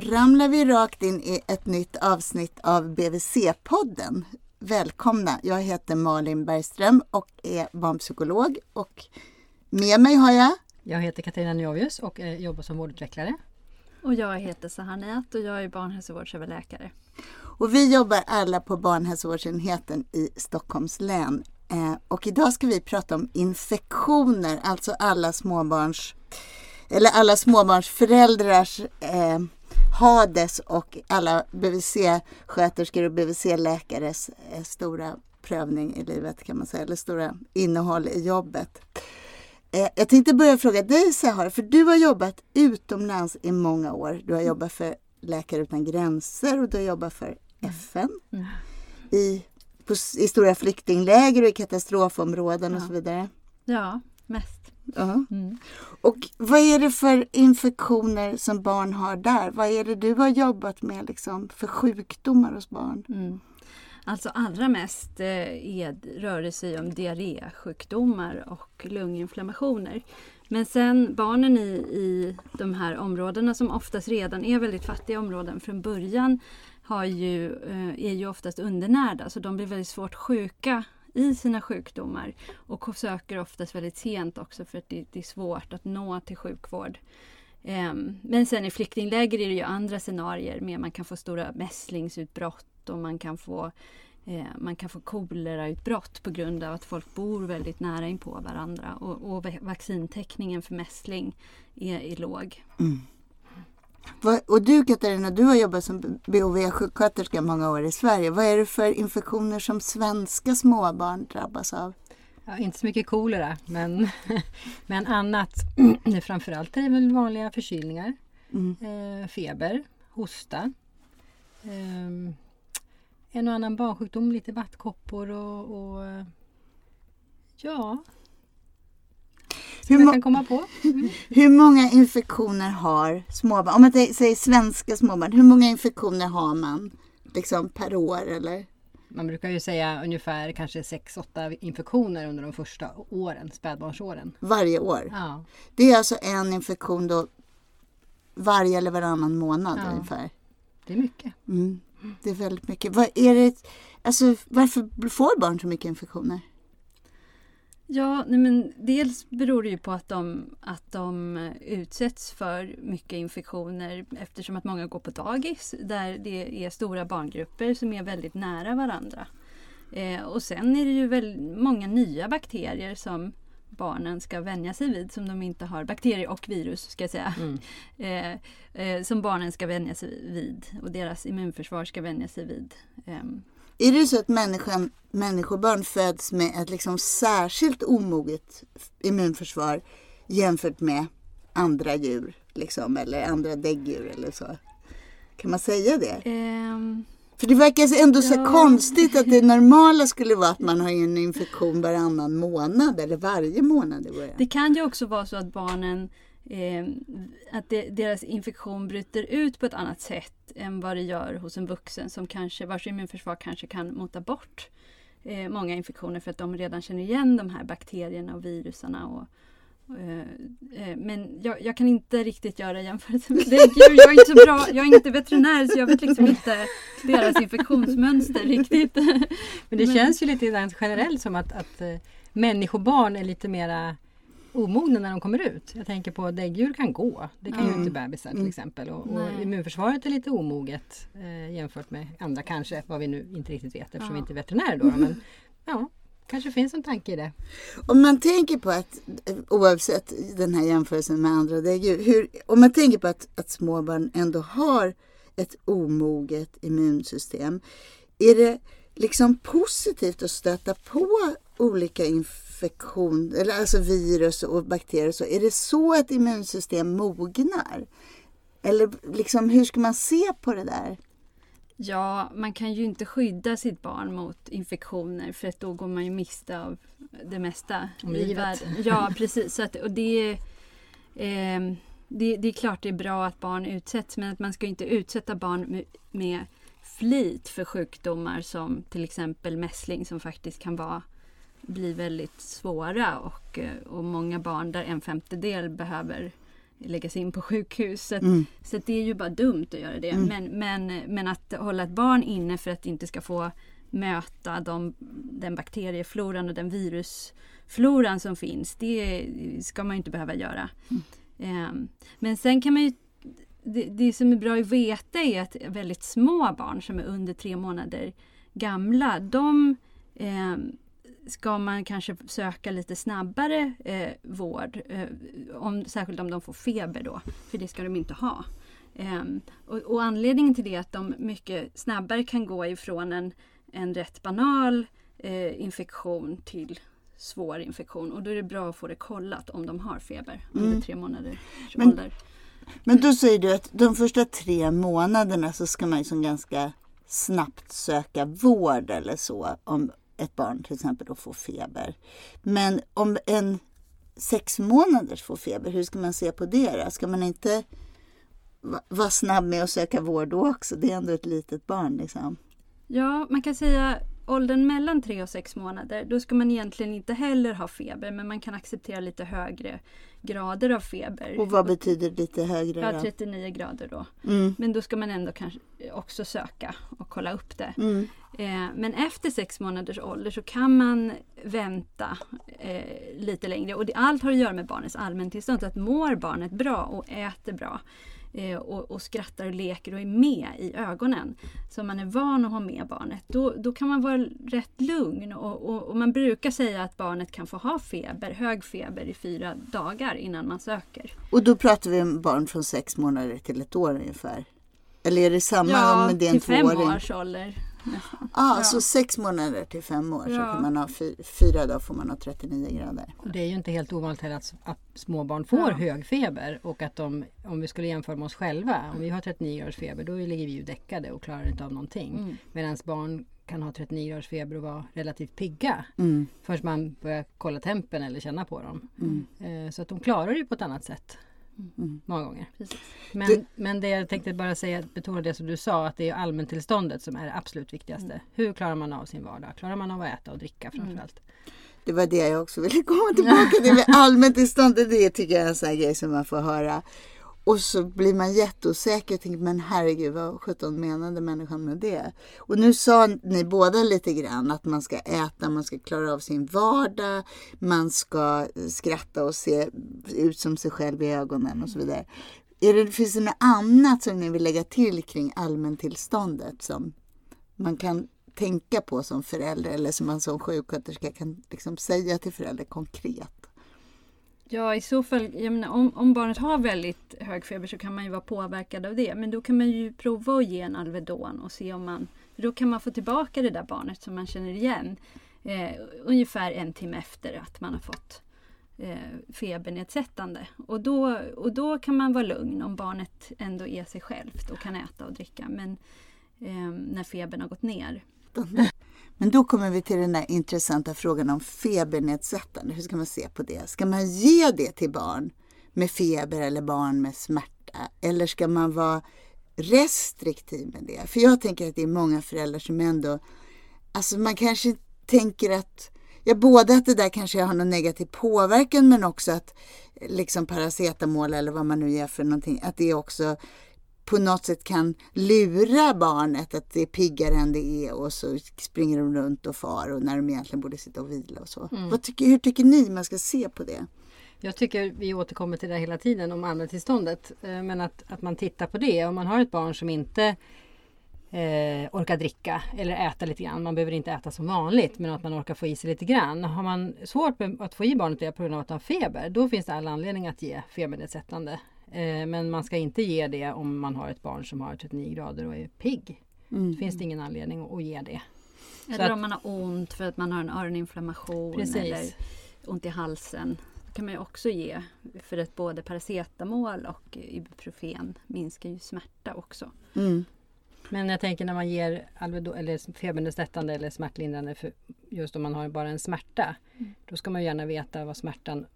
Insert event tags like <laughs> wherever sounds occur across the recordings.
då ramlar vi rakt in i ett nytt avsnitt av BVC-podden. Välkomna! Jag heter Malin Bergström och är barnpsykolog och med mig har jag Jag heter Katarina Njovius och eh, jobbar som vårdutvecklare. Och jag heter Sahanat och jag är barnhälsovårdsöverläkare. och vi jobbar alla på barnhälsovårdsenheten i Stockholms län. Eh, och idag ska vi prata om infektioner, alltså alla småbarns eller alla småbarnsföräldrars eh, Hades och alla BVC-sköterskor och BVC-läkares eh, stora prövning i livet kan man säga, eller stora innehåll i jobbet. Eh, jag tänkte börja fråga dig Sahar, för du har jobbat utomlands i många år. Du har jobbat för Läkare utan gränser och du har jobbat för FN Mm. i, på, i stora flyktingläger och i katastrofområden och Ja. så vidare. Ja, mest. Ja. Mm. Och vad är det för infektioner som barn har där? Vad är det du har jobbat med liksom, för sjukdomar hos barn? Mm. Alltså allra mest eh, är, rör det sig om diarrésjukdomar och lunginflammationer. Men sen barnen i, i de här områdena som oftast redan är väldigt fattiga områden från början har ju, eh, är ju oftast undernärda så de blir väldigt svårt sjuka i sina sjukdomar och söker oftast väldigt sent också för att det, det är svårt att nå till sjukvård. Ehm, men sen i flyktingläger är det ju andra scenarier med man kan få stora mässlingsutbrott och man kan få eh, man kan få kolerautbrott på grund av att folk bor väldigt nära inpå varandra och, och vaccintäckningen för mässling är, är låg. Mm och du Katarina, du har jobbat som BOV-sjuksköterska många år i Sverige. Vad är det för infektioner som svenska småbarn drabbas av? Ja, inte så mycket kolera men, <laughs> men annat. <clears throat> Framförallt är det väl vanliga förkylningar, Mm. eh, feber, hosta. ehm, en och annan barnsjukdom, lite vattkoppor och, och ja. Hur, jag kan komma på. hur många infektioner har småbarn? Om man säger svenska småbarn, hur många infektioner har man liksom per år? Eller? Man brukar ju säga ungefär kanske 6-8 infektioner under de första åren, spädbarnsåren. Varje år? Ja, Det är alltså en infektion då varje eller varannan månad Ja. ungefär. det är mycket. Mm. Det är väldigt mycket. Vad är det, alltså, varför får barn så mycket infektioner? Ja, nej men dels beror det ju på att de, att de eh, utsätts för mycket infektioner eftersom att många går på dagis där det är stora barngrupper som är väldigt nära varandra. Eh, och sen är det ju väl många nya bakterier som barnen ska vänja sig vid som de inte har, bakterier och virus ska jag säga, Mm. <laughs> eh, eh, som barnen ska vänja sig vid och deras immunförsvar ska vänja sig vid. Ehm, Är det så att människan, människobarn föds med ett liksom särskilt omoget immunförsvar jämfört med andra djur? Liksom, eller andra däggdjur eller så? Kan man säga det? För det verkar ändå så Ja. konstigt att det normala skulle vara att man har en infektion varannan månad eller varje månad i början. Det kan ju också vara så att barnen eh, att det, deras infektion bryter ut på ett annat sätt än vad det gör hos en vuxen som kanske, vars immunförsvar kanske kan mota bort eh, många infektioner för att de redan känner igen de här bakterierna och virusarna. Och, men jag, jag kan inte riktigt göra jämförelse med däggdjur. Jag är inte så bra, jag är inte veterinär så jag vet liksom inte deras infektionsmönster riktigt. Men det Men- känns ju lite grann generellt som att, att eh, människobarn är lite mera omogna när de kommer ut. Jag tänker på däggdjur kan gå. Det kan ju Mm. inte bebisar till Mm. exempel. Och, och immunförsvaret är lite omoget eh, jämfört med andra kanske. Vad vi nu inte riktigt vet eftersom Ja. vi inte är veterinärer då. Men ja, kanske finns en tanke i det. Om man tänker på att, oavsett den här jämförelsen med andra däggdjur, hur, om man tänker på att, att småbarn ändå har ett omoget immunsystem, är det liksom positivt att stöta på olika infektioner, eller alltså virus och bakterier så? Är det så ett immunsystem mognar? Eller liksom, hur ska man se på det där? Ja, man kan ju inte skydda sitt barn mot infektioner för att då går man ju miste av det mesta Om livet. Ja, <laughs> precis. Så att, och det, eh, det, det är klart det är bra att barn utsätts men att man ska inte utsätta barn med, med flit för sjukdomar som till exempel mässling som faktiskt kan vara bli väldigt svåra och, eh, och många barn där en femtedel behöver läggas in på sjukhus. Så, att, Mm. så det är ju bara dumt att göra det. Mm. Men, men, men att hålla ett barn inne för att det inte ska få möta de, den bakteriefloran och den virusfloran som finns. Det ska man ju inte behöva göra. Ehm, men sen kan man ju det, det som är bra att veta är att väldigt små barn som är under tre månader gamla, de ehm, ska man kanske söka lite snabbare eh, vård. Eh, om, särskilt om de får feber då, för det ska de inte ha. Ehm, och, och anledningen till det är att de mycket snabbare kan gå ifrån en, en rätt banal eh, infektion till svår infektion. Och då är det bra att få det kollat om de har feber under Mm. tre månaders Men- ålder. Men då säger du att de första tre månaderna så ska man ju som ganska snabbt söka vård eller så om ett barn till exempel då får feber. Men om en sex månaders får feber, hur ska man se på det då? Ska man inte vara snabb med att söka vård då också? Det är ändå ett litet barn liksom. Ja, man kan säga åldern mellan 3 och 6 månader, då ska man egentligen inte heller ha feber, men man kan acceptera lite högre grader av feber. Och vad betyder lite högre Ja, då? 39 grader då. Mm. Men då ska man ändå kanske också söka och kolla upp det. Mm. Eh, men efter sex månaders ålder så kan man vänta eh, lite längre. Och det, allt har att göra med barnets allmäntillstånd. Så att mår barnet bra och äter bra och, och skrattar och leker och är med i ögonen. Så man är van att ha med barnet. Då, då kan man vara rätt lugn. Och, och, och man brukar säga att barnet kan få ha feber, hög feber i fyra dagar innan man söker. Och då pratar vi om barn från sex månader till ett år ungefär. Eller är det samma Ja, om det är en till fem tvååring? års ålder. Ah, Ja. Så sex månader till fem år så Ja. kan man ha fy, fyra dagar får man ha 39 grader. Och det är ju inte helt ovanligt heller att, att små barn får Ja. hög feber och att de, om vi skulle jämföra med oss själva, om vi har 39 graders feber då ligger vi ju däckade och klarar inte av någonting. Mm. Medan barn kan ha 39 graders feber och vara relativt pigga Mm. förrän man börjar kolla tempen eller känna på dem. Mm. Eh, Så att de klarar det på ett annat sätt. Mm. Många gånger. Precis. Men, Du- men det jag tänkte bara säga, betona det som du sa, att det är allmäntillståndet som är det absolut viktigaste. Mm. Hur klarar man av sin vardag? Klarar man av att äta och dricka framförallt? Det var det jag också ville komma tillbaka till. Med <laughs> allmänt tillstånd, det tycker jag är en sån grej som man får höra. Och så blir man jätteosäker och tänker, men herregud, vad sjutton menade människan med det? Och nu sa ni båda lite grann att man ska äta, man ska klara av sin vardag, man ska skratta och se ut som sig själv i ögonen och så vidare. Är det, finns det något annat som ni vill lägga till kring allmäntillståndet som man kan tänka på som förälder eller som man som sjuksköterska kan liksom säga till föräldrar konkret? Ja, i så fall, jag menar, om, om barnet har väldigt hög feber så kan man ju vara påverkad av det. Men då kan man ju prova att ge en Alvedon och se om man... För då kan man få tillbaka det där barnet som man känner igen eh, ungefär en timme efter att man har fått eh, febernedsättande. Och då, och då kan man vara lugn om barnet ändå är sig självt och kan äta och dricka. Men eh, när febern har gått ner. <laughs> Men då kommer vi till den där intressanta frågan om febernedsättande. Hur ska man se på det? Ska man ge det till barn med feber eller barn med smärta? Eller ska man vara restriktiv med det? För jag tänker att det är många föräldrar som ändå... Alltså man kanske tänker att... Ja, både att det där kanske har någon negativ påverkan men också att liksom paracetamol eller vad man nu ger för någonting, att det också på något sätt kan lura barnet att det är piggare än det är och så springer de runt och far och när de egentligen borde sitta och vila och så. Vad tycker, hur tycker ni man ska se på det? Jag tycker vi återkommer till det hela tiden om allmäntillståndet. Eh, Men att, att man tittar på det. Om man har ett barn som inte eh, orkar dricka eller äta lite grann. Man behöver inte äta som vanligt men att man orkar få i sig lite grann. Har man svårt att få i barnet det på grund av att man har feber. Då finns det all anledning att ge febernedsättande. Eh, men man ska inte ge det om man har ett barn som har 39 grader och är pigg. Mm. Då finns det ingen anledning att ge det. Eller att- om man har ont för att man har en öroninflammation Precis. eller ont i halsen. Det kan man ju också ge. För att både paracetamol och ibuprofen minskar ju smärta också. Mm. Men jag tänker när man ger eller febernedsättande eller smärtlindrande för just om man har bara en smärta. Då ska man gärna veta vad smärtan,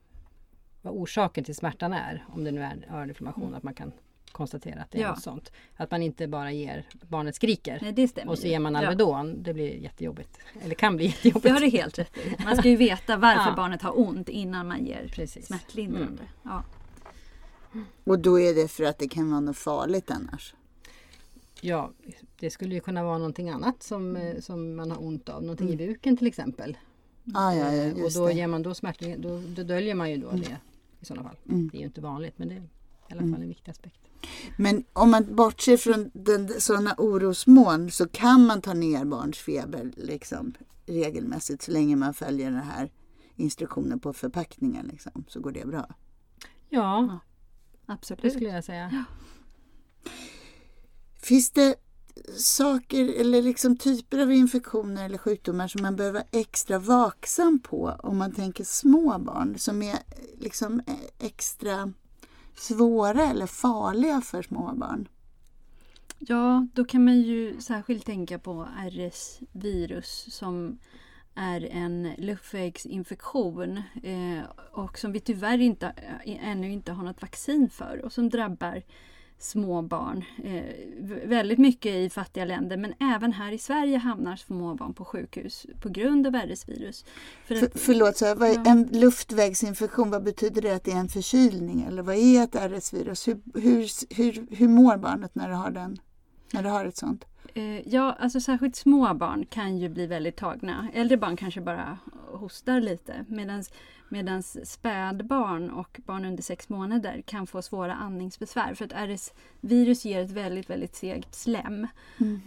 vad orsaken till smärtan är. Om det nu är öroninflammation, att man kan konstatera att det är Ja. något sånt. Att man inte bara ger barnet skriker Nej, och så ju. ger man Ja. Alvedon. Det blir jättejobbigt. Eller kan bli jättejobbigt. Det har du helt rätt i. Man ska ju veta varför <laughs> Ja. barnet har ont innan man ger Precis. smärtlindrande. Ja. Och då är det för att det kan vara något farligt annars? Ja, det skulle ju kunna vara någonting annat som, eh, som man har ont av. Någonting i buken till exempel. Ah, ja, ja, Eh, och då, det. ger man då, smärtlindring, då, då döljer man ju då det i sådana fall. Mm. Det är ju inte vanligt men det är i alla fall en viktig aspekt. Men om man bortser från den, sådana orosmoln så kan man ta ner barns feber liksom, regelmässigt så länge man följer den här instruktionen på förpackningen. Liksom, så går det bra. Ja, det Absolut. skulle jag säga. Finns det saker eller liksom typer av infektioner eller sjukdomar som man behöver vara extra vaksam på om man tänker små barn som är liksom eh, extra svåra eller farliga för små barn? Ja, då kan man ju särskilt tänka på RS-virus som är en luftvägsinfektion eh, och som vi tyvärr inte, eh, ännu inte har något vaccin för och som drabbar små barn. Eh, väldigt mycket i fattiga länder men även här i Sverige hamnar små barn på sjukhus på grund av RS-virus. För För, förlåt, så vad Ja. en luftvägsinfektion, vad betyder det? Att det är en förkylning eller vad är ett RS-virus? Hur, hur, hur, hur mår barnet när det har, den, när det har ett sånt? Eh, Ja, alltså särskilt små barn kan ju bli väldigt tagna. Äldre barn kanske bara hostar lite. Medan spädbarn och barn under sex månader kan få svåra andningsbesvär. För att RS-virus ger ett väldigt, väldigt segt slem.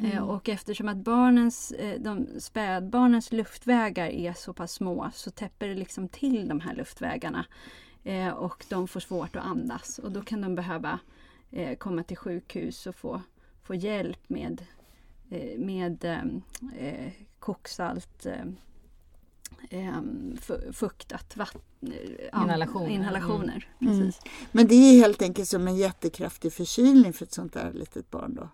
Eh, Och eftersom att barnens, eh, de spädbarnens luftvägar är så pass små så täpper det liksom till de här luftvägarna. Eh, Och de får svårt att andas. Och då kan de behöva eh, komma till sjukhus och få, få hjälp med eh, med eh, koksalt, fuktat vatten, Inhalationer. inhalationer. Mm. Precis. Men det är helt enkelt som en jättekraftig förkylning för ett sånt där litet barn då?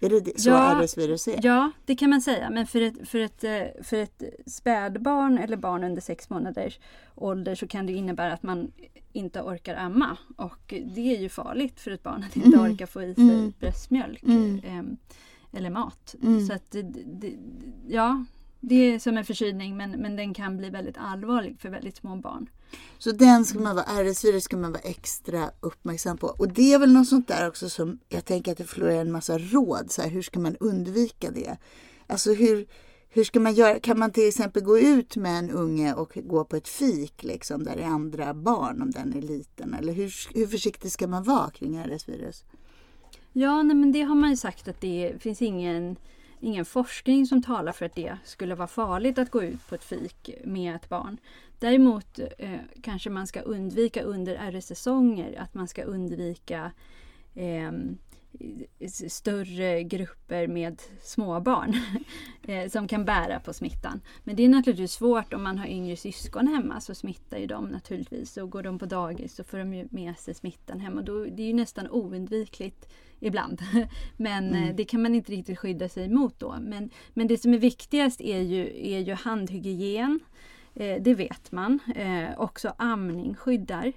Är det det, så Ja, RS-virus är? Ja, det kan man säga. Men för ett, för, ett, eh, för ett spädbarn eller barn under sex månaders ålder så kan det innebära att man inte orkar amma. Och det är ju farligt för ett barn att inte Mm. orka få i sig Mm. bröstmjölk Mm. ehm, eller mat. Mm. Så att det, det, ja, det är som en förkylning men, men den kan bli väldigt allvarlig för väldigt små barn. Så den ska man vara, RS-virus ska man vara extra uppmärksam på. Och det är väl något sånt där också som jag tänker att det florerar en massa råd. Så här, hur ska man undvika det? Alltså hur, hur ska man göra? Kan man till exempel gå ut med en unge och gå på ett fik liksom, där det är andra barn om den är liten? Eller hur, hur försiktig ska man vara kring RS-virus? Ja, nej, men det har man ju sagt att det finns ingen, ingen forskning som talar för att det skulle vara farligt att gå ut på ett fik med ett barn. Däremot eh, kanske man ska undvika under RS-säsonger att man ska undvika eh, större grupper med småbarn <laughs> eh, som kan bära på smittan. Men det är naturligtvis svårt om man har yngre syskon hemma så smittar ju de naturligtvis. Och går de på dagis så får de ju med sig smittan hem och då, det är ju nästan oundvikligt ibland. <laughs> Men eh, det kan man inte riktigt skydda sig emot då. Men, men det som är viktigast är ju, är ju handhygien. Eh, det vet man. Eh, också amning skyddar.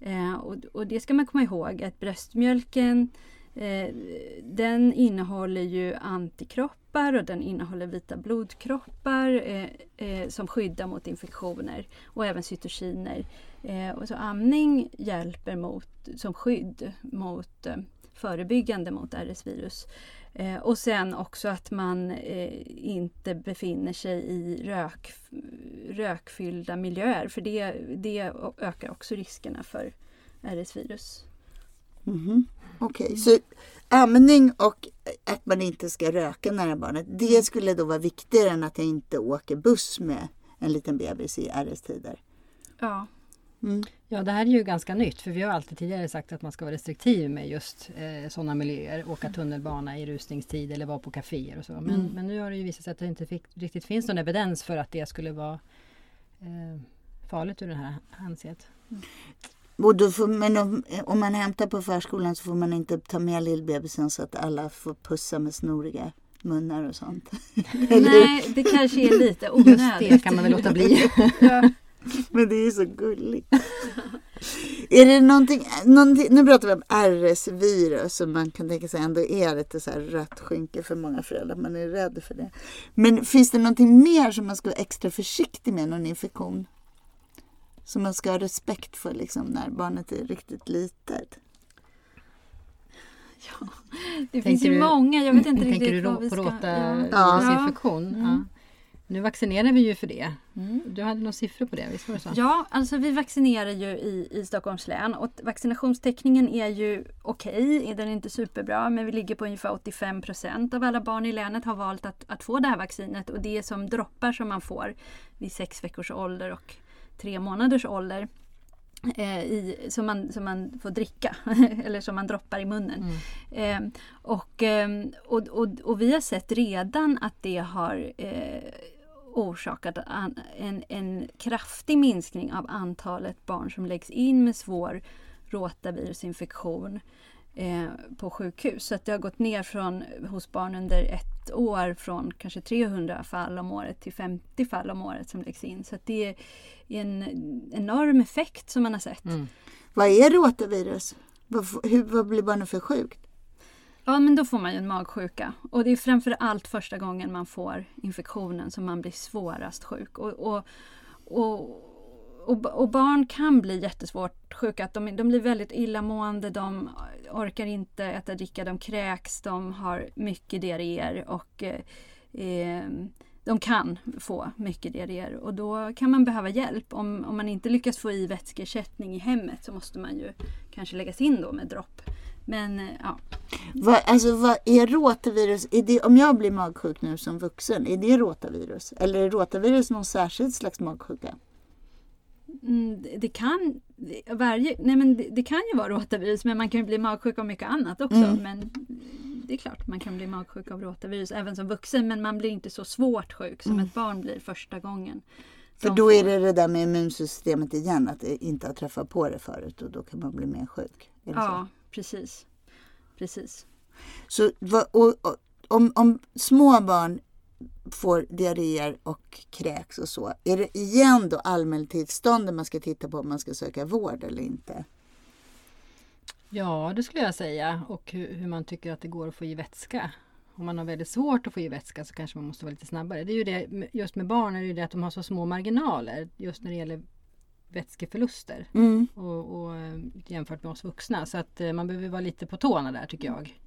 Eh, och, och det ska man komma ihåg att bröstmjölken eh, den innehåller ju antikroppar och den innehåller vita blodkroppar eh, som skyddar mot infektioner och även cytokiner. Och så amning hjälper mot, som skydd mot förebyggande mot RS-virus. Eh, och sen också att man eh, inte befinner sig i rök, rökfyllda miljöer för det, det ökar också riskerna för RS-virus. Mhm. Okej, så amning och att man inte ska röka nära barnet. Det skulle då vara viktigare än att jag inte åker buss med en liten bebis i RS-tider. Ja, Mm. Ja, det här är ju ganska nytt för vi har alltid tidigare sagt att man ska vara restriktiv med just eh, sådana miljöer. Åka tunnelbana i rusningstid eller vara på kaféer och så. Men, Mm. men nu har det ju visat sig att det inte fick, riktigt finns någon evidens för att det skulle vara eh, farligt ur det här hänseendet. Får, men om, om man hämtar på förskolan så får man inte ta med lillbebisen så att alla får pussa med snoriga munnar och sånt. <laughs> nej det kanske är lite <laughs> Just onödigt. det kan man väl låta bli. <laughs> Ja. <laughs> Men det är ju så gulligt. är det någonting, någonting, nu pratar vi om RS-virus som man kan tänka sig ändå är lite så här rött skynke för många föräldrar. Man är rädd för det. Men finns det någonting mer som man ska vara extra försiktig med, någon infektion? Som man ska ha respekt för liksom, när barnet är riktigt litet? Det finns ju du- många, jag vet inte Tänker riktigt du vad vi på ska... råtavirusinfektion? Ja. Ja. Mm. Nu vaccinerar vi ju för det. Mm. Du hade några siffror på det, visst var det så? Ja, alltså vi vaccinerar ju i, i Stockholms län och vaccinationstäckningen är ju okej, den är inte superbra men vi ligger på ungefär 85 procent av alla barn i länet har valt att, att få det här vaccinet och det är som droppar som man får vid sex veckors ålder och tre månaders ålder. Eh, i, som, man, som man får dricka <laughs> eller som man droppar i munnen. Mm. Eh, och, eh, och, och, och vi har sett redan att det har eh, orsakat en, en kraftig minskning av antalet barn som läggs in med svår rotavirusinfektion eh, på sjukhus. Så att det har gått ner från, hos barn under ett år från kanske 300 fall om året till 50 fall om året som läggs in. Så att det är en enorm effekt som man har sett. Mm. Vad är rotavirus? Vad, hur, vad blir barnet för sjukt? Ja, men då får man ju en magsjuka. Och det är framför allt första gången man får infektionen som man blir svårast sjuk. Och, och, och, och, och barn kan bli jättesvårt sjuka. Att de, de blir väldigt illamående, de orkar inte äta, dricka, de kräks, de har mycket diarréer och eh, eh, de kan få mycket diarréer och då kan man behöva hjälp. Om, om man inte lyckas få i vätskeersättning i hemmet så måste man ju kanske läggas in då med dropp. Men eh, ja, Vad, alltså, vad är rotavirus? Är det, om jag blir magsjuk nu som vuxen, är det rotavirus? Eller är rotavirus någon särskild slags magsjuka? Mm, det- kan varje, nej men det, det kan ju vara rotavirus men man kan ju bli magsjuk av mycket annat också. Mm. Men det är klart man kan bli magsjuk av rotavirus även som vuxen men man blir inte så svårt sjuk som ett barn blir första gången. Mm. För då är det det där med immunsystemet igen, att inte har träffat på det förut och då kan man bli mer sjuk. Ja, precis. Precis. så? och, och, om, om små barn får diarréer och kräks och så, är det igen då allmäntillståndet man ska titta på om man ska söka vård eller inte? Ja, det skulle jag säga. Och hur, hur man tycker att det går att få i vätska. Om man har väldigt svårt att få i vätska så kanske man måste vara lite snabbare. Det är ju det, just med barn är det ju det att de har så små marginaler just när det gäller vätskeförluster. Mm. Och, och, eh, jämfört med oss vuxna. Så att eh, man behöver vara lite på tårna där tycker jag.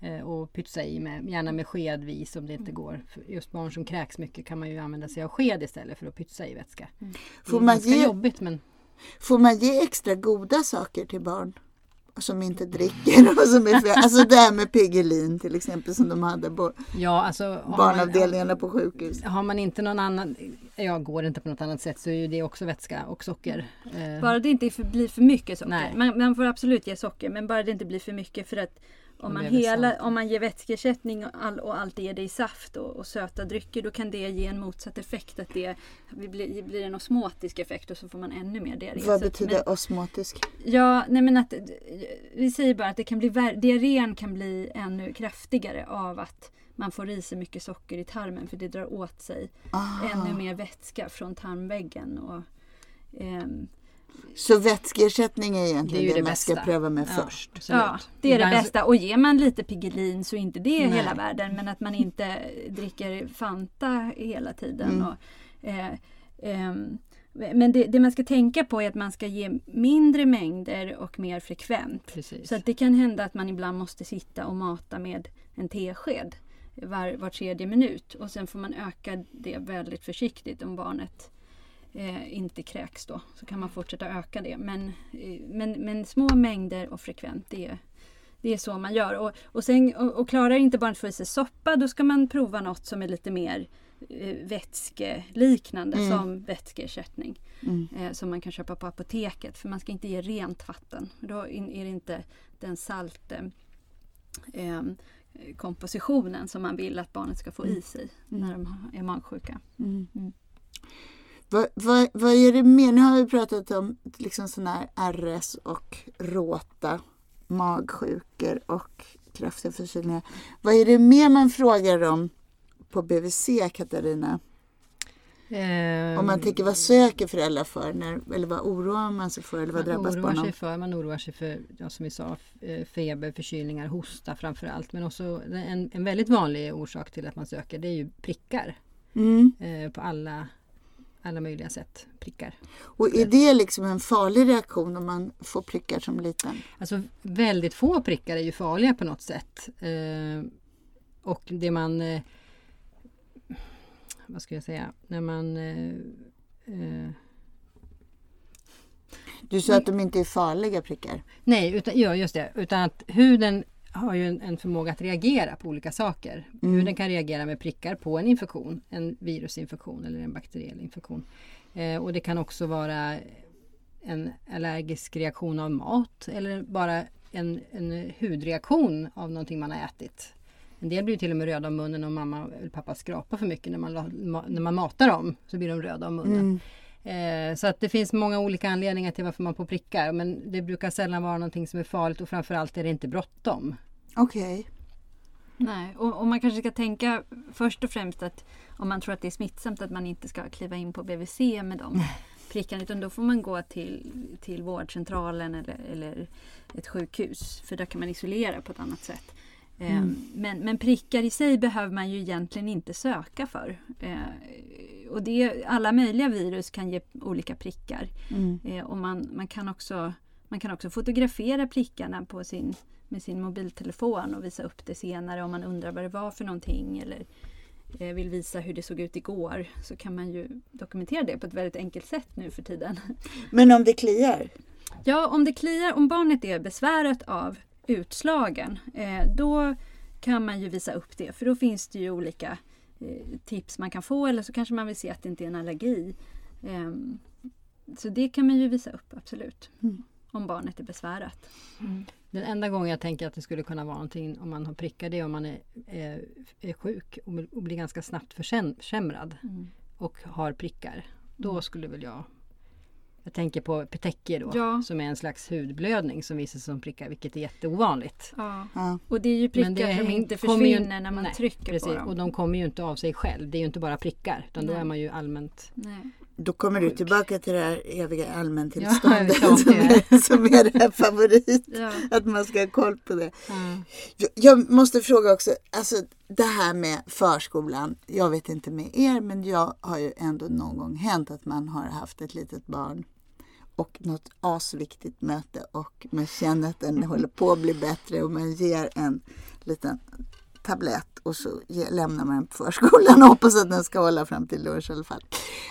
Eh, och pytsa i med, gärna med skedvis om det inte går. För just barn som kräks mycket kan man ju använda sig av sked istället för att pytsa i vätska. Det Får är man, ganska ge, jobbigt men får man ge extra goda saker till barn? Som inte dricker och som är fel. Alltså det här med Piggelin till exempel som de hade på ja alltså har man- barnavdelningarna på sjukhus. Har man inte någon annan, jag går inte på något annat sätt så är ju det också vätska och socker. Eh, Bara det inte blir för mycket socker. Nej. Man, man får absolut ge socker men bara det inte blir för mycket för att om man, hela, sant. om man ger vätskeersättning och, all, och alltid ger det i saft och, och söta drycker då kan det ge en motsatt effekt. Att det blir, blir en osmotisk effekt och så får man ännu mer diarré. Vad Så att- betyder osmotisk? Ja, nej men att vi säger bara att det kan bli, diarrén kan bli ännu kraftigare av att man får i sig mycket socker i tarmen för det drar åt sig Ah. ännu mer vätska från tarmväggen. Och, ehm, Så vätskeersättning är egentligen Det är det, det man ska bästa. pröva med Ja, först. absolut. ja, det är det bästa. Och ger man lite Piggelin så är inte det Nej. hela världen. Men att man inte dricker Fanta hela tiden. Mm. Och, eh, ehm, men det, det man ska tänka på är att man ska ge mindre mängder och mer frekvent. Precis. Så att det kan hända att man ibland måste sitta och mata med en tesked var, var tredje minut. Och sen får man öka det väldigt försiktigt om barnet eh, inte kräks då. Så kan man fortsätta öka det. Men, eh, men, men små mängder och frekvent, det är, det är så man gör. Och, och, sen, och, och klarar inte barnet att få i sig soppa, då ska man prova något som är lite mer eh, vätskeliknande Mm. som vätskeersättning. Mm. Eh, som man kan köpa på apoteket. För man ska inte ge rent vatten. Då är det inte den salt eh, eh, kompositionen som man vill att barnet ska få i sig när de är magsjuka. Vad, vad, vad är det mer? Nu har vi pratat om liksom sådana här RS och råta, magsjukor och kraftiga förkylningar. Vad är det mer man frågar om på BVC, Katarina? Eh, Om man tänker vad söker föräldrar för? När, eller vad oroar man sig för? Eller vad drabbas oroar sig för, man oroar sig för, ja, som vi sa, eh, feber, förkylningar, hosta framför allt. Men också en, en väldigt vanlig orsak till att man söker det är ju prickar Mm. eh, på alla, alla möjliga sätt prickar. Och är det liksom en farlig reaktion om man får prickar som liten? Alltså väldigt få prickar är ju farliga på något sätt. Eh, och det man eh, vad ska jag säga, när man eh, eh, Du sa att de inte är farliga prickar. Nej, utan, ja, just det. Utan att huden har ju en, en förmåga att reagera på olika saker. Mm. Huden kan reagera med prickar på en infektion, en virusinfektion eller en bakteriell infektion. Eh, och det kan också vara en allergisk reaktion av mat eller bara en, en hudreaktion av någonting man har ätit. En del blir till och med röda om munnen om mamma eller pappa skrapar för mycket när man, när man matar dem. Så blir de röda om munnen. Eh, så att det finns många olika anledningar till varför man får prickar. Men det brukar sällan vara någonting som är farligt och framförallt är det inte bråttom. Okej. Nej, och, och man kanske ska tänka först och främst att om man tror att det är smittsamt att man inte ska kliva in på BVC med de <laughs> prickarna utan då får man gå till, till vårdcentralen eller, eller ett sjukhus för där kan man isolera på ett annat sätt. Eh, Men, men prickar i sig behöver man ju egentligen inte söka för. Eh, och det, alla möjliga virus kan ge olika prickar. Mm. Eh, och man, man, kan också, man kan också fotografera prickarna på sin, med sin mobiltelefon och visa upp det senare om man undrar vad det var för någonting eller eh, vill visa hur det såg ut igår så kan man ju dokumentera det på ett väldigt enkelt sätt nu för tiden. Men om det kliar? Ja, om det kliar, om barnet är besvärat av utslagen, eh, då kan man ju visa upp det. För då finns det ju olika eh, tips man kan få eller så kanske man vill se att det inte är en allergi. Ehm, så det kan man ju visa upp, absolut. Mm. Om barnet är besvärat. Den enda gången jag tänker att det skulle kunna vara någonting om man har prickar det är om man är, är, är sjuk och, blir ganska snabbt försämrad och har prickar. Då skulle väl jag jag tänker på petechier då, Ja. som är en slags hudblödning som visar sig som prickar, vilket är jätteovanligt. Ja. Ja. Och det är ju prickar som inte kommer ju- försvinner när man nej, trycker precis, på dem. Och de kommer ju inte av sig själv. Det är ju inte bara prickar, utan då Nej. är man ju allmänt Nej. Då kommer du Sjuk. tillbaka till det här eviga Ja, <laughs> allmäntillståndet vet som, är, som är det här favorit. Ja. Att man ska ha koll på det. Mm. Jag, jag måste fråga också, alltså det här med förskolan. Jag vet inte med er, men jag har ju ändå någon gång hänt att man har haft ett litet barn och något asviktigt möte och man känner att den håller på att bli bättre och man ger en liten tablett och så lämnar man den på förskolan och hoppas att den ska hålla fram till lunch i alla fall.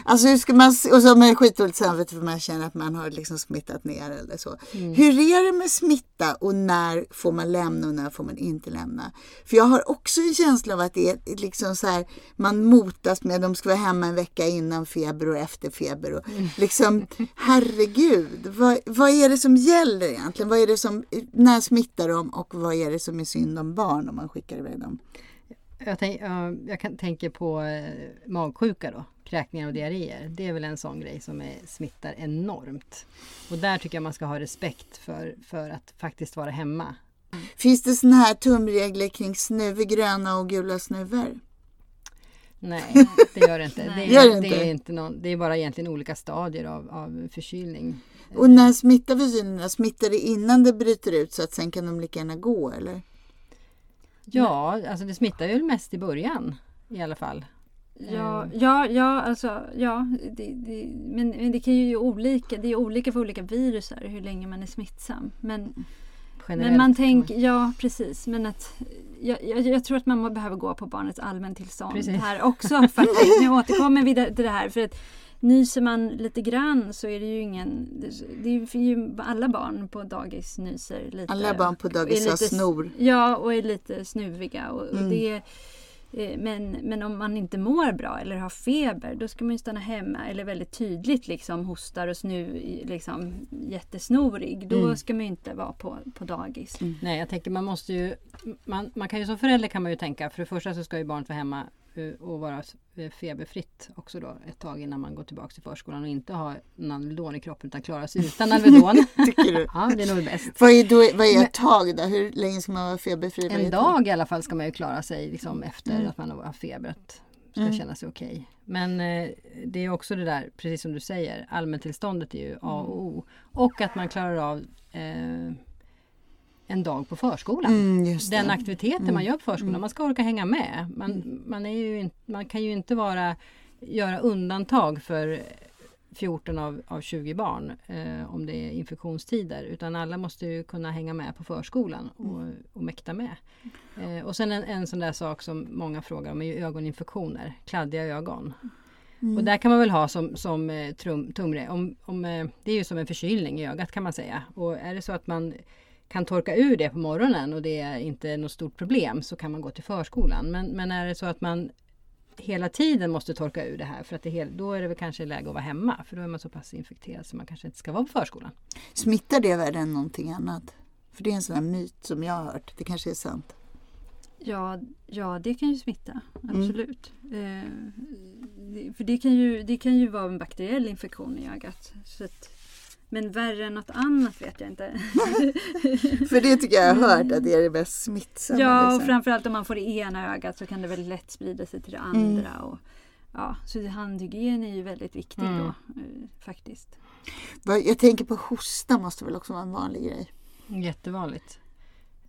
Alltså hur ska man, och så har man skitdåligt samvete för man känner att man har liksom smittat ner eller så. Hur är det med smitta och när får man lämna och när får man inte lämna? För jag har också en känsla av att det är liksom så här, man motas med de ska vara hemma en vecka innan feber och efter feber. Och liksom, herregud, vad, vad är det som gäller egentligen? Vad är det som, när smittar de och vad är det som är synd om barn om man skickar iväg dem? Jag, tänk, ja, jag kan tänka på eh, magsjuka då, kräkningar och diarréer. Det är väl en sån grej som är, smittar enormt. Och där tycker jag man ska ha respekt för, för att faktiskt vara hemma. Finns det såna här tumregler kring snuvor, gröna och gula snuvor? Nej, <laughs> det gör det inte. Det, Gör är, det det, inte? är inte någon, det är bara egentligen olika stadier av, av förkylning. Och när smittar förkylningarna? Smittar det innan det bryter ut så att sen kan de lika gärna gå eller? Ja, alltså det smittar ju mest i början i alla fall. Ja, Mm. ja, ja, alltså, ja det, det, men, men det kan ju olika, det är olika för olika virusar hur länge man är smittsam. Men, Generellt men man tänker, ja precis, men att jag, jag, jag tror att man behöver gå på barnets allmäntillstånd Precis. här också faktiskt. Nu återkommer vi till det här för att nyser man lite grann så är det ju ingen, det är ju alla barn på dagis nyser lite. Alla barn på dagis har lite- snor. Ja, och är lite snuviga. Och, och Mm. det, eh, men, men om man inte mår bra eller har feber då ska man ju stanna hemma eller väldigt tydligt liksom hostar och snu, liksom jättesnorig. Då Mm. ska man ju inte vara på, på dagis. Nej, jag tänker man måste ju... Man, man kan ju som förälder kan man ju tänka, för det första så ska ju barnet vara hemma och vara eh, feberfritt också då ett tag innan man går tillbaka till förskolan och inte ha en Alvedon i kroppen utan klara sig utan <laughs> Alvedon. Tycker du? ja, det är nog bäst. Vad är, då, vad är ett tag då? Hur länge ska man vara feberfri? En dag i alla fall ska man ju klara sig liksom efter Mm. att man har feber. Att ska Mm. känna sig okej. Men eh, det är också det där, precis som du säger, allmäntillståndet är ju A och O. Och att man klarar av eh, en dag på förskolan. Mm, Den aktiviteten man gör på förskolan, man ska orka hänga med. Man, man, är ju, man kan ju inte vara göra undantag för 14 av, av 20 barn eh, om det är infektionstider. Utan alla måste ju kunna hänga med på förskolan och, och mäkta med. Eh, och sen en, en sån där sak som många frågar om är ögoninfektioner, kladdiga ögon. Och där kan man väl ha som, som eh, trum, tumre, om, om, eh, det är ju som en förkylning i ögat kan man säga. Och är det så att man kan torka ur det på morgonen och det är inte något stort problem så kan man gå till förskolan. Men, men är det så att man hela tiden måste torka ur det här för att det hel, då är det väl kanske läge att vara hemma för då är man så pass infekterad så man kanske inte ska vara på förskolan. Smittar det värre än någonting annat? För det är en sån här myt som jag har hört. Det kanske är sant. Ja, ja det kan ju smitta. Absolut. Eh, det- för det kan, ju, det kan ju vara en bakteriell infektion i ögat. Så att, men värre än något annat vet jag inte. <laughs> För det tycker jag jag har hört att det är det mest smittsamma. ja, och liksom. framförallt om man får det ena ögat så kan det väldigt lätt sprida sig till det andra. Och, ja, så handhygien är ju väldigt viktig Mm. då eh, faktiskt. Jag tänker på hosta måste väl också vara en vanlig grej. Jättevanligt.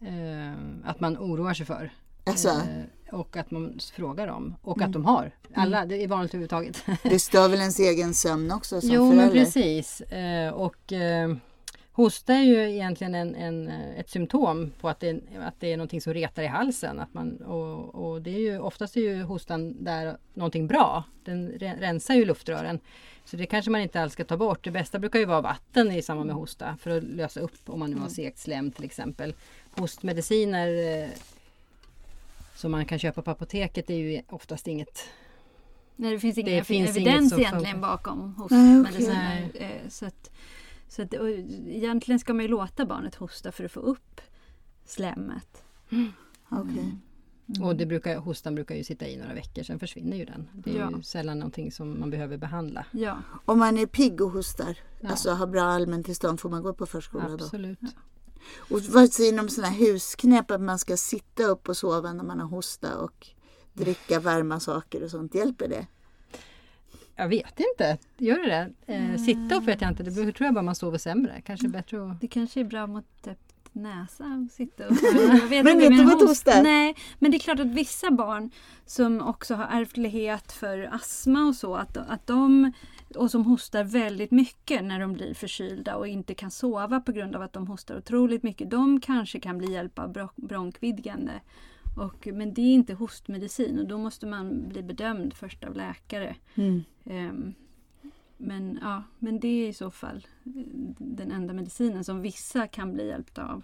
Eh, att man oroar sig för. Alltså, Eh, och att man frågar dem. Och att de har. Alla, det är vanligt överhuvudtaget. <laughs> det stör väl ens egen sömn också som jo men förälder? precis. Eh, och eh, hosta är ju egentligen en, en, ett symptom på att det, att det är någonting som retar i halsen. Att man, och, och det är ju oftast är ju hostan där någonting bra. Den re- rensar ju luftrören. Så det kanske man inte alls ska ta bort. Det bästa brukar ju vara vatten i samband med hosta för att lösa upp om man nu har segt slem till exempel. Hostmediciner eh, som man kan köpa på apoteket är ju oftast inget Nej, det finns ingen Det finns inget evidens egentligen bakom Nej, okej. hostmediciner. Eh, Så att, så att, egentligen ska man ju låta barnet hosta för att få upp slemmet. Okej. Och det brukar, hostan brukar ju sitta i några veckor, sen försvinner ju den. Det är Ja. ju sällan någonting som man behöver behandla. Ja, Om man är pigg och hostar, Ja. alltså har bra allmäntillstånd, får man gå på förskola då? Absolut. Och vad säger ni om sådana här husknep att man ska sitta upp och sova när man har hosta och dricka varma saker och sånt? Hjälper det? Jag vet inte, gör det det? Mm. Eh, sitta upp vet jag inte, det tror jag bara man sover sämre. Kanske bättre att... det kanske är bra mot näsa att sitta <laughs> vet Men inte, host- hosta? Nej, men det är klart att vissa barn som också har ärftlighet för astma och så, att, att de och som hostar väldigt mycket när de blir förkylda och inte kan sova på grund av att de hostar otroligt mycket. De kanske kan bli hjälpta av bro- bronkvidgande. Och, men det är inte hostmedicin och då måste man bli bedömd först av läkare. Ehm, men, ja, men det är i så fall eh, den enda medicinen som vissa kan bli hjälpta av.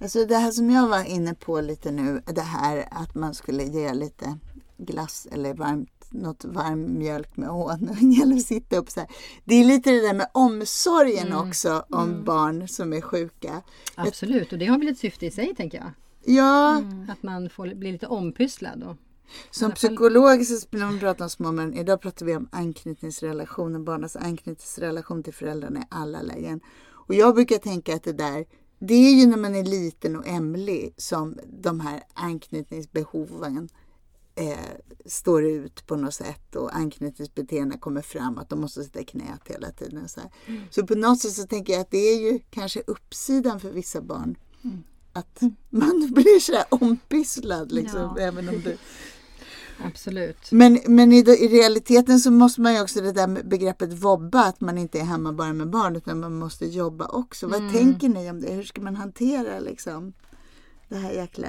Alltså det här som jag var inne på lite nu, det här att man skulle ge lite glass eller varmt, något varm mjölk med honung <laughs> eller sitta upp så här. Det är lite det där med omsorgen Mm. också om barn som är sjuka. Absolut, och det har väl ett syfte i sig tänker jag. Ja, Att man får bli lite ompysslad. Och, som fall- psykolog så när man pratar om små barn, idag pratar vi om anknytningsrelationen, barnens anknytningsrelation till föräldrarna i alla lägen. Och jag brukar tänka att det där, det är ju när man är liten och ämlig som de här anknytningsbehoven eh, står ut på något sätt och anknytningsbeteendena kommer fram, att de måste sitta i knät hela tiden. Och så, här. så på något sätt så tänker jag att det är ju kanske uppsidan för vissa barn. Att man blir så här ompysslad liksom, Ja. även om du absolut. men, men i, i realiteten så måste man ju också det där begreppet vobba, att man inte är hemma bara med barn utan man måste jobba också. Vad tänker ni om det? Hur ska man hantera liksom det här jäkla...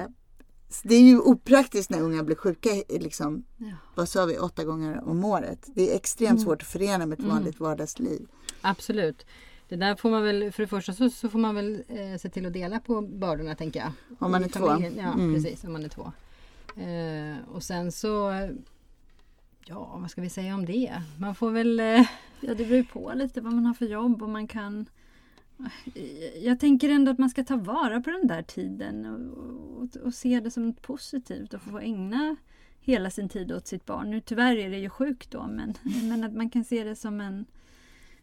Det är ju opraktiskt när unga blir sjuka, liksom, Ja. vad sa vi, åtta gånger om året. Det är extremt svårt att förena med ett vanligt vardagsliv. Absolut. Det där får man väl, för det första så, så får man väl eh, se till att dela på bördorna tänker jag. Om man är två. Ja, Mm. precis. Om man är två. Eh, och sen så, eh, ja vad ska vi säga om det? Man får väl, eh, Ja, det beror på lite vad man har för jobb och man kan... Jag tänker ändå att man ska ta vara på den där tiden och, och, och se det som något positivt och få ägna hela sin tid åt sitt barn. Nu tyvärr är det ju sjukt då men, men att man kan se det som en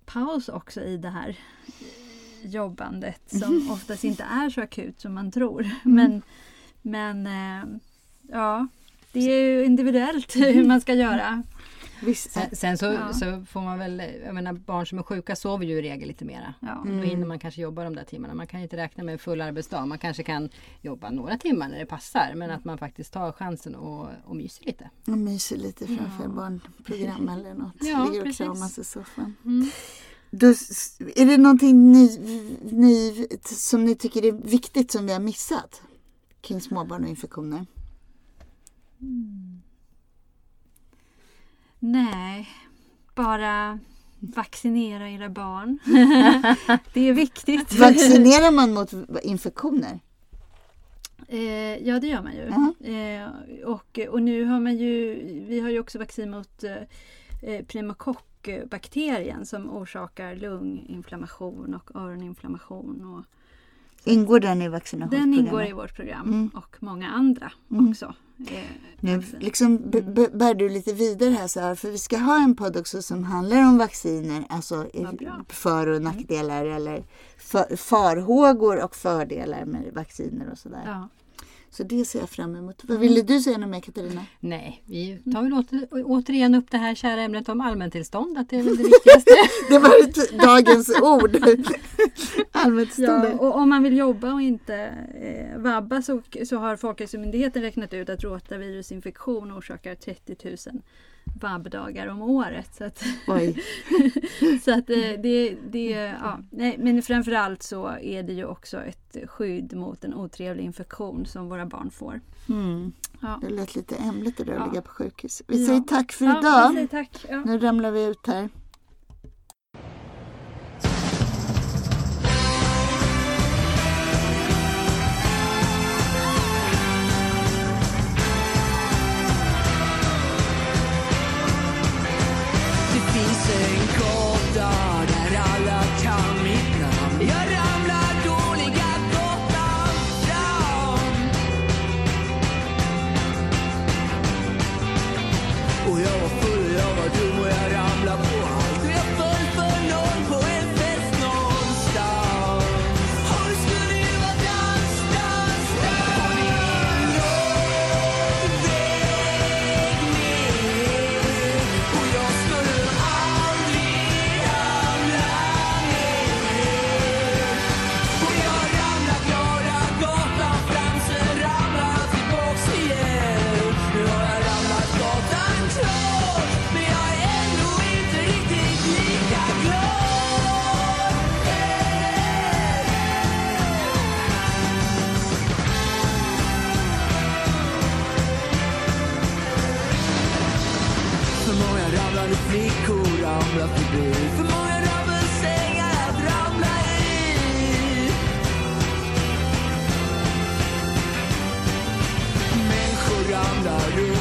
paus också i det här jobbandet som <laughs> oftast inte är så akut som man tror. Men, men eh, ja, det är ju individuellt hur man ska göra. Visst. Sen, sen så, Ja. så får man väl, jag menar barn som är sjuka sover ju i regel lite mera. Ja. Då hinner man kanske jobba de där timmarna. Man kan ju inte räkna med full arbetsdag. Man kanske kan jobba några timmar när det passar. Men att man faktiskt tar chansen och, och myser lite. Och myser lite framför Ja. barnprogram eller något. Ja, Ligger och precis. kramas i soffan. Mm. Då, är det någonting ni, ni, som ni tycker är viktigt som vi har missat kring småbarn och infektioner? Nej, bara vaccinera era barn. <laughs> det är viktigt. Vaccinerar man mot infektioner? Eh, ja, det gör man ju. Ja. Eh, och, och nu har man ju, vi har ju också vaccin mot eh, pneumokockbakterien som orsakar lunginflammation och öroninflammation. Och Ingår den i den vaccinationsprogrammet? ingår i vårt program Mm. och många andra Mm. också. Nu liksom b- bär du lite vidare här, så här, för vi ska ha en podd också som handlar om vacciner, alltså för och nackdelar eller för, farhågor och fördelar med vacciner och sådär. Ja. Så det ser jag fram emot. Vad ville du säga något mer Katarina? Nej, vi tar väl åter, återigen upp det här kära ämnet om allmäntillstånd. Att det är väl det viktigaste. <laughs> Det var ett- dagens ord. <laughs> Allmänt Ja, och om man vill jobba och inte eh, vabba så, så har Folkhälsomyndigheten räknat ut att rotavirusinfektion orsakar 30 000 vabbdagar om året. Så att, <laughs> så att eh, det, det, ja, nej, men framförallt så är det ju också ett skydd mot en otrevlig infektion som våra barn får. Mm. Ja. Det lät lite hemligt det där att Ja. ligga på sjukhus. Vi säger tack för idag. säger tack. Nu ramlar vi ut här. För många ramlande flickor ramlar förbi. För många rabbelsängar att ramla i. Människor ramlar runt